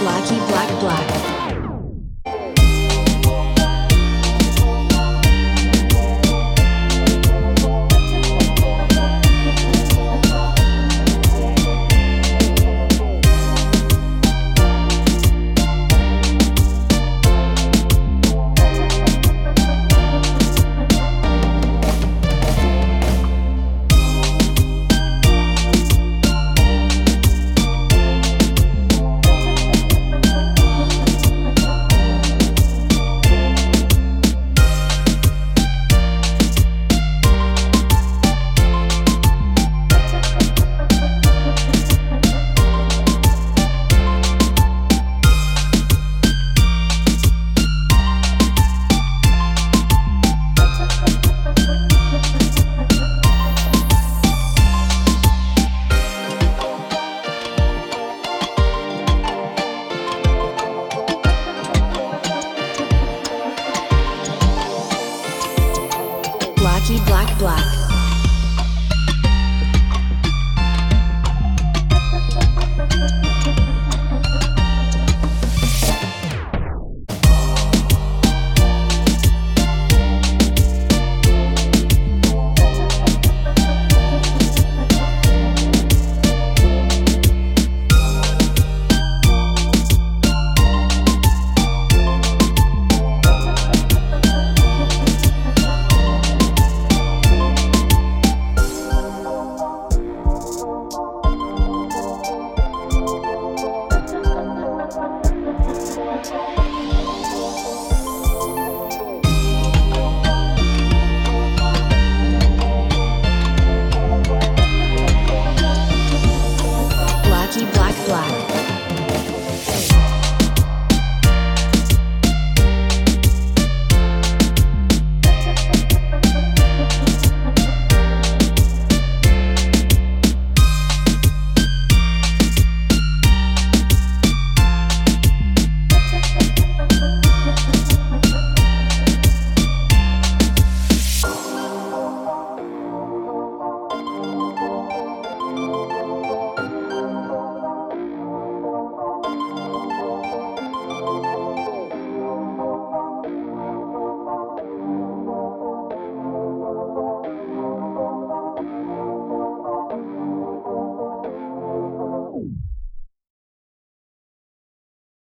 Blacky Black Black. Black Black. Boom!